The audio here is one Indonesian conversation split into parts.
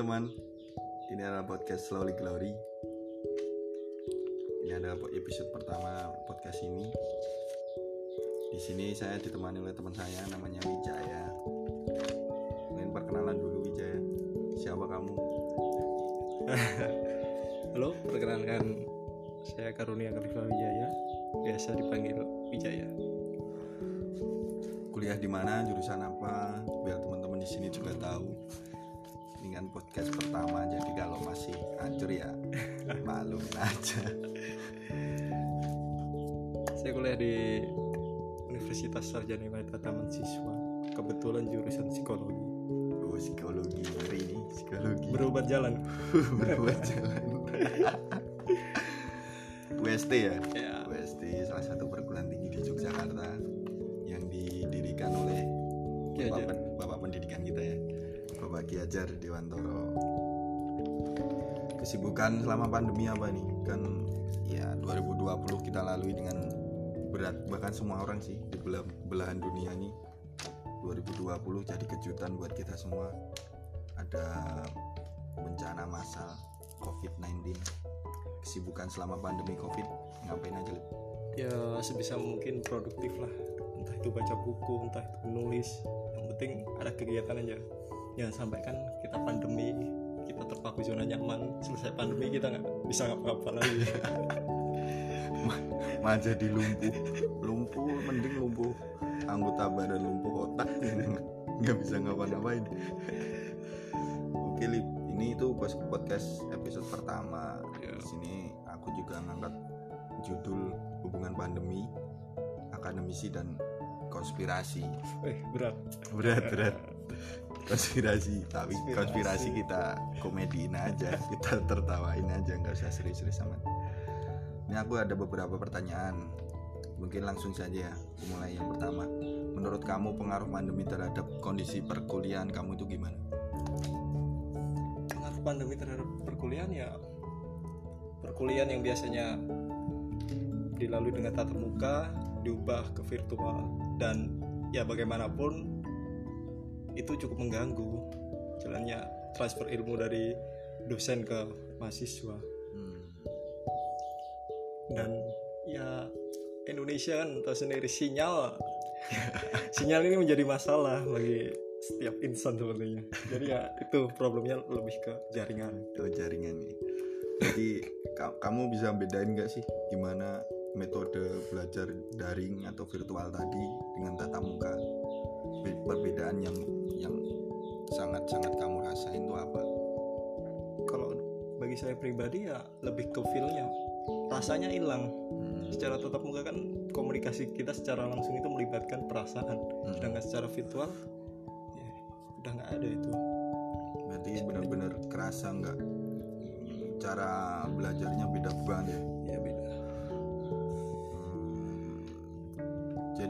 teman-teman, ini adalah podcast Slowly Glory. Ini adalah episode pertama podcast ini. Di sini saya ditemani oleh teman saya namanya Wijaya. Mungkin perkenalan dulu Wijaya. Siapa kamu? Halo, perkenalkan saya Karunia Kalifa Wijaya, biasa dipanggil Wijaya. Kuliah di mana? Jurusan apa? Biar teman-teman di sini juga tahu. Ini kan podcast pertama, jadi kalau masih hancur ya maklumin aja. Saya kuliah di Universitas Sarjana Mata Taman Siswa. Kebetulan jurusan psikologi. Oh, psikologi hari ini psikologi. Berobat jalan. berbuat jalan UST ya Ya. UST salah satu perguruan tinggi di Yogyakarta yang didirikan oleh Ki bapak, Bapak Ki Hajar Dewantoro kesibukan selama pandemi apa nih kan ya 2020 kita lalui dengan berat bahkan semua orang sih di belah- belahan dunia ini 2020 jadi kejutan buat kita semua ada bencana massal COVID-19 kesibukan selama pandemi COVID ngapain aja Lip? Ya sebisa mungkin produktif lah. Entah itu baca buku, entah itu menulis. Yang penting ada kegiatan aja. Jangan sampai kan kita pandemi, kita terpaku zona nyaman. Selesai pandemi kita nggak bisa ngapa-ngapa lagi. mah jadi lumpuh lumpuh mending lumpuh anggota badan lumpuh otak nggak bisa ngapa-ngapain oke Lip ini itu pas podcast episode pertama Ya. di sini aku juga ngangkat judul hubungan pandemi akademisi dan konspirasi Eh berat. berat berat konspirasi tapi Konspirasi. konspirasi kita komediin aja kita tertawain aja nggak usah serius-serius amat. Ini aku ada beberapa pertanyaan mungkin langsung saja ya Aku mulai yang pertama. Menurut kamu pengaruh pandemi terhadap kondisi perkuliahan kamu itu gimana? Pengaruh pandemi terhadap perkuliahan ya perkuliahan yang biasanya dilalui dengan tatap muka diubah ke virtual. Dan ya bagaimanapun itu cukup mengganggu. Jalannya transfer ilmu dari dosen ke mahasiswa. Hmm, dan ya Indonesia kan tahu sendiri sinyal. Sinyal ini menjadi masalah bagi setiap insan sepertinya. Jadi ya itu problemnya lebih ke jaringan. Oh, jaringan nih. Jadi ka- kamu bisa bedain nggak sih gimana metode belajar daring atau virtual tadi dengan tatap muka. Be- perbedaan yang yang sangat sangat kamu rasain itu apa? Kalau bagi saya pribadi ya lebih ke feelnya. Rasanya hilang. Hmm, secara tatap muka kan komunikasi kita secara langsung itu melibatkan perasaan. Hmm. sedangkan secara virtual ya udah nggak ada itu. Berarti benar-benar kerasa nggak? Cara belajarnya beda banget ya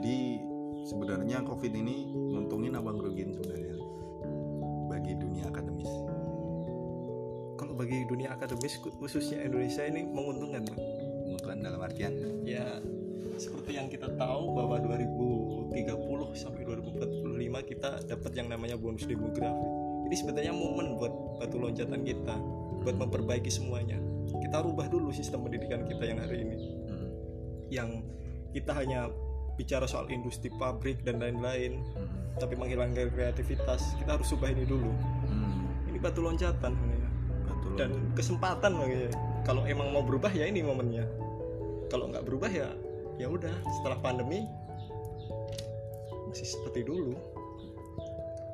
jadi sebenarnya covid ini nguntungin apa ngerugiin sebenarnya? Bagi dunia akademis. Kalau bagi dunia akademis khususnya Indonesia ini menguntungkan Pak. menguntungkan dalam artian? Ya seperti yang kita tahu bahwa 2030 sampai 2045 kita dapat yang namanya bonus demografi. Ini sebetulnya momen buat batu loncatan kita buat memperbaiki semuanya. Kita rubah dulu sistem pendidikan kita yang hari ini. Hmm, yang kita hanya bicara soal industri pabrik dan lain-lain hmm, tapi menghilangkan kreativitas kita harus ubah ini dulu. Hmm. ini batu loncatan sebenarnya. betul dan kesempatan lagi kalau emang mau berubah ya ini momennya. Kalau nggak berubah ya ya udah. Setelah pandemi masih seperti dulu.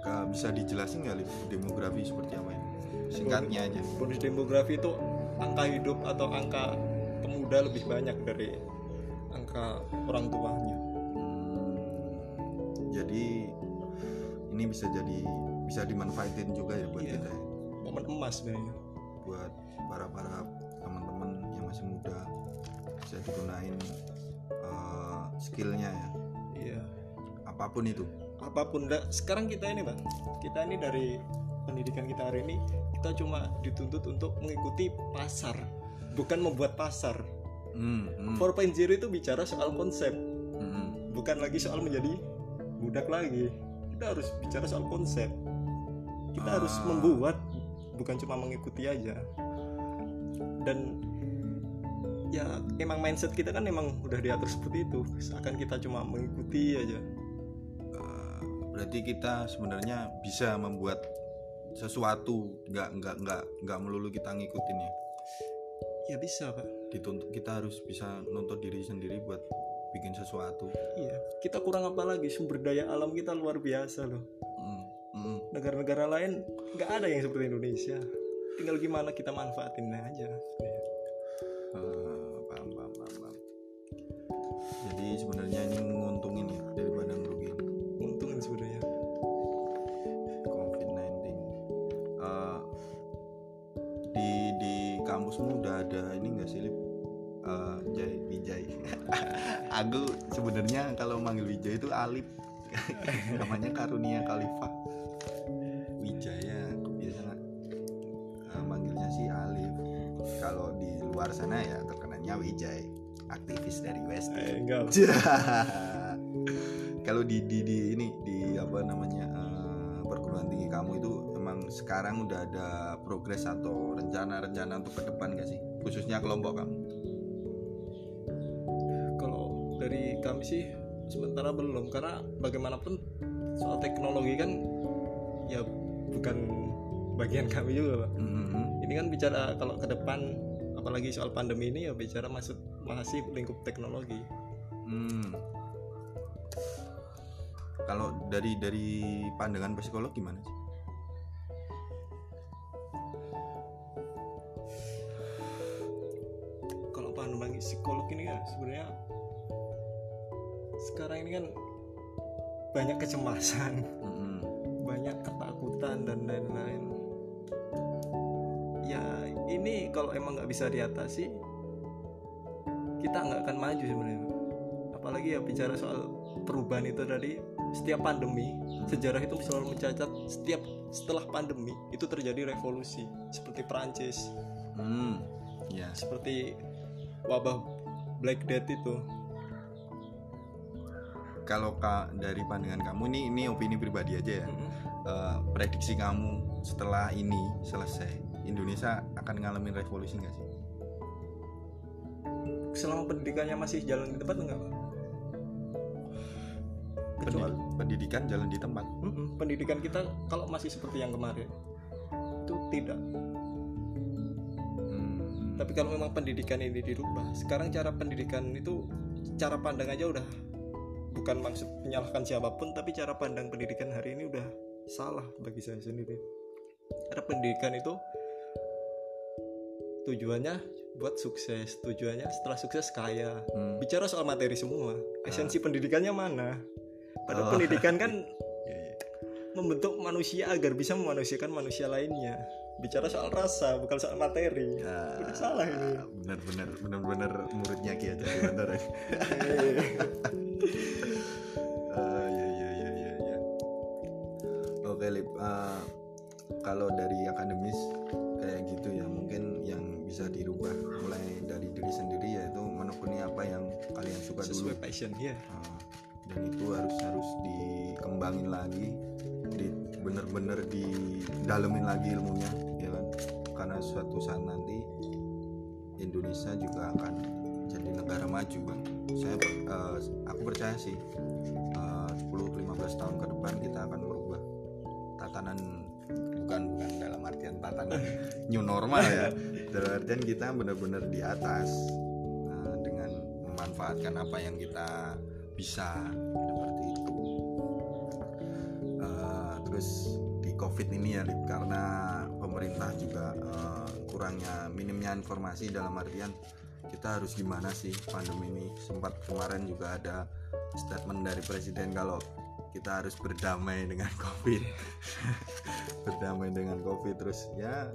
Kak, bisa dijelasin nggak demografi seperti apa ini? Singkatnya aja. Bonus demografi itu angka hidup atau angka pemuda lebih banyak dari angka orang tuanya ini bisa jadi bisa dimanfaatin juga ya buat Iya. kita ya. momen emas sebenarnya. Buat para para teman-teman yang masih muda bisa digunain eh, skillnya ya. Iya. Apa pun itu. Apa pun. Dah sekarang kita ini bang kita ini dari pendidikan kita hari ini kita cuma dituntut untuk mengikuti pasar bukan membuat pasar. Hmm, hmm, 4.0 itu bicara soal konsep. Hmm, bukan lagi soal menjadi budak lagi kita harus bicara soal konsep. Kita harus Ah. membuat bukan cuma mengikuti aja. Dan ya emang mindset kita kan emang udah diatur seperti itu. Seakan kita cuma mengikuti aja. Eh, berarti kita sebenarnya bisa membuat sesuatu nggak nggak nggak nggak melulu kita ngikutin ya? Ya bisa pak. Dituntut kita harus bisa nuntut diri sendiri buat bikin sesuatu. Iya. Kita kurang apa lagi? Sumber daya alam kita luar biasa loh. Mm, mm. negara-negara lain nggak ada yang seperti Indonesia. Tinggal gimana kita manfaatin aja. Paham paham paham. jadi sebenarnya ini Jai Wijay. Aku sebenarnya kalau manggil Wijay itu Alip namanya Karunia Khalifah Wijaya aku biasa eh, manggilnya sih Alif. Kalau di luar sana ya terkenalnya Wijay aktivis dari West eh, kalau di, di di ini di apa namanya eh, perguruan tinggi kamu itu emang sekarang udah ada progres atau rencana-rencana untuk ke depan gak sih? Khususnya kelompok kamu dari kami sih sementara belum karena bagaimanapun soal teknologi kan ya bukan bagian kami juga pak Mhm. ini kan bicara kalau ke depan apalagi soal pandemi ini ya bicara masuk masih lingkup teknologi Hmm. kalau dari dari pandangan psikolog gimana sih kalau pandemi psikolog ini ya sebenarnya sekarang ini kan banyak kecemasan Mhm. banyak ketakutan dan lain-lain. Ya ini kalau emang nggak bisa diatasi kita nggak akan maju sebenarnya. Apalagi ya bicara soal perubahan itu tadi setiap pandemi sejarah itu selalu mencatat setiap setelah pandemi itu terjadi revolusi seperti Prancis Hmm. ya. Seperti wabah Black Death itu kalau ka, dari pandangan kamu ini ini opini pribadi aja ya Mm-mm. Eh, prediksi kamu setelah ini selesai Indonesia akan ngalamin revolusi nggak sih selama pendidikannya masih jalan di tempat enggak Pak? kecuali pendidikan jalan di tempat Mm-mm, pendidikan kita kalau masih seperti yang kemarin itu tidak Hmm. tapi kalau memang pendidikan ini dirubah sekarang cara pendidikan itu cara pandang aja udah bukan maksud menyalahkan siapa pun tapi cara pandang pendidikan hari ini udah salah bagi saya sendiri karena pendidikan itu tujuannya buat sukses tujuannya setelah sukses kaya Hmm. bicara soal materi semua esensi pendidikannya mana padahal Oh. pendidikan kan Iya, iya. membentuk manusia agar bisa memanusiakan manusia lainnya bicara soal rasa bukan soal materi. Ya, udah salah ini. bener-bener bener-bener muridnya Ki aja bener ya. Ah, iya iya iya iya iya. Oke Lip, ah, kalau dari akademis kayak gitu ya mungkin yang bisa dirubah mulai dari diri sendiri yaitu menekuni apa yang kalian suka dulu. Sesuai passion ya Ah, dan itu harus harus dikembangin lagi bener-bener didalemin lagi ilmunya ya kan? Karena suatu saat nanti Indonesia juga akan jadi negara maju kan? Saya eh, aku percaya sih eh, 10-15 tahun ke depan kita akan merubah tatanan bukan bukan dalam artian tatanan new normal ya. Dalam artian kita benar-benar di atas Nah, dengan memanfaatkan apa yang kita bisa seperti terus di covid ini ya Lip, karena pemerintah juga eh, kurangnya minimnya informasi dalam artian kita harus gimana sih pandemi ini. Sempat kemarin juga ada statement dari presiden kalau kita harus berdamai dengan covid. Berdamai dengan covid. Terus ya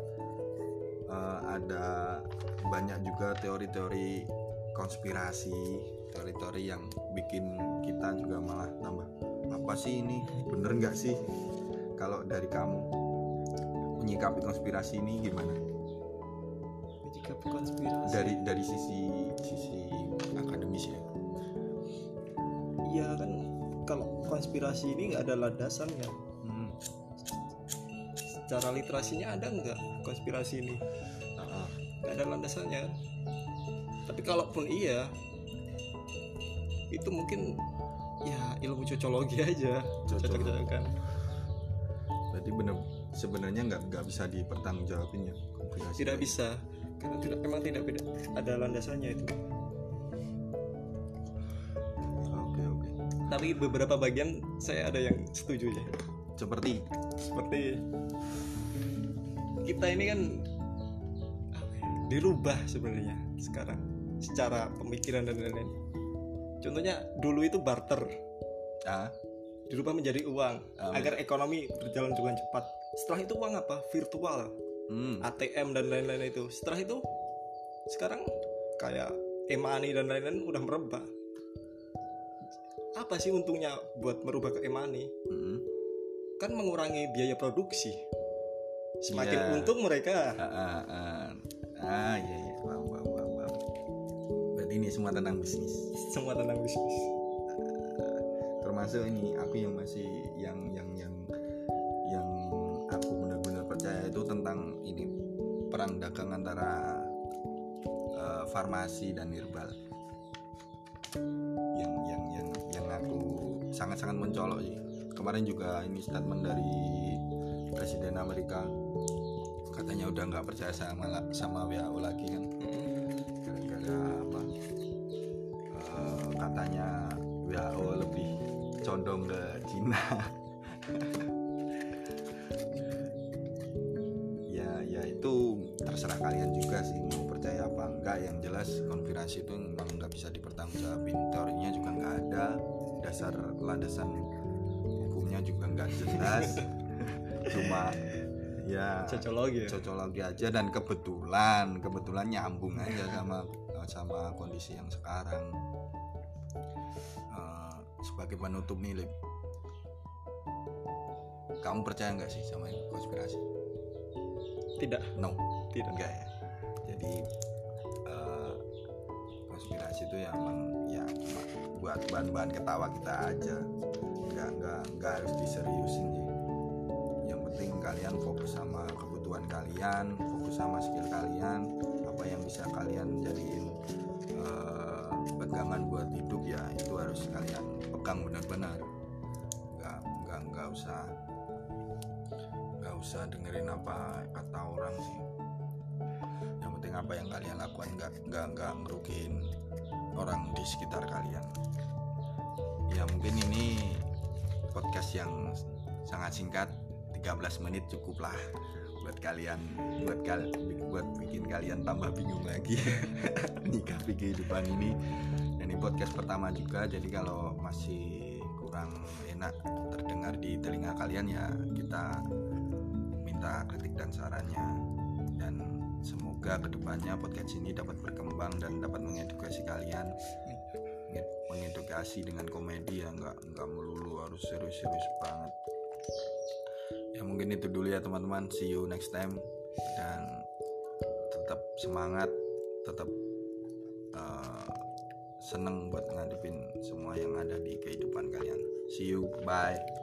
eh, ada banyak juga teori-teori konspirasi teori-teori yang bikin kita juga malah tambah apa sih ini? Bener nggak sih kalau dari kamu menyikapi konspirasi ini gimana? Jika konspirasi? Dari dari sisi sisi akademis ya? Iya kan kalau konspirasi ini nggak ada landasannya Hmm, secara literasinya ada nggak konspirasi ini? Ah, ah. nggak ada landasannya. Tapi kalaupun iya itu mungkin ya ilmu cocologi aja Cocok. cocok-cocokan berarti bener sebenarnya nggak nggak bisa dipertanggungjawabin ya tidak bisa karena tidak memang tidak beda. Ada landasannya itu. Oke oke. Tapi beberapa bagian saya ada yang setuju ya. Seperti? Seperti kita ini kan ya, dirubah sebenarnya sekarang secara pemikiran dan lain-lain. Contohnya dulu itu barter. Ah dirubah menjadi uang Ah, agar ekonomi berjalan dengan cepat. Setelah itu uang apa? Virtual. Hmm. ATM dan lain-lain itu. Setelah itu sekarang kayak e-money dan lain-lain udah merebak apa sih untungnya buat merubah ke e-money? Hmm. kan mengurangi biaya produksi. Semakin Iya. untung mereka. Ah, ah, ah. ah iya iya. Paham paham paham paham. berarti ini semua tentang bisnis. Semua tentang bisnis termasuk ini aku yang masih yang yang yang yang aku benar-benar percaya itu tentang ini perang dagang antara eh, farmasi dan herbal. Yang yang yang yang aku sangat-sangat mencolok sih. Kemarin juga ini statement dari presiden Amerika katanya udah nggak percaya sama sama WHO lagi kan. Gara-gara condong ke Cina. Ya ya itu terserah kalian juga sih mau percaya apa enggak. Yang jelas konspirasi itu memang nggak bisa dipertanggungjawabin. Teorinya juga nggak ada dasar landasan hukumnya juga nggak jelas. Cuma ya cocologi ya? cocologi aja. Dan kebetulan kebetulan nyambung aja sama sama kondisi yang sekarang sebagai penutup nih Lip. Kamu percaya nggak sih sama konspirasi? Tidak. No. Tidak. Enggak ya? Jadi eh, konspirasi itu ya emang ya cuma buat bahan-bahan ketawa kita aja. Nggak nggak nggak harus diseriusin sih. Yang penting kalian fokus sama kebutuhan kalian fokus sama skill kalian apa yang bisa kalian jadiin eh, pegangan buat hidup ya itu harus kalian pegang benar-benar. Nggak nggak nggak usah nggak usah dengerin apa kata orang sih. Yang penting apa yang kalian lakukan nggak nggak nggak ngerugiin orang di sekitar kalian. Ya mungkin ini podcast yang sangat singkat 13 menit cukup lah buat kalian buat kal buat bikin kalian tambah bingung lagi. Nikapi kehidupan ini ini podcast pertama juga jadi kalau masih kurang enak terdengar di telinga kalian ya kita minta kritik dan sarannya. Dan semoga ke depannya podcast ini dapat berkembang dan dapat mengedukasi kalian. Menge- mengedukasi dengan komedi ya nggak nggak melulu harus serius-serius banget. Ya mungkin itu dulu ya teman-teman. See you next time. Dan tetap semangat tetap seneng buat ngadepin semua yang ada di kehidupan kalian. See you bye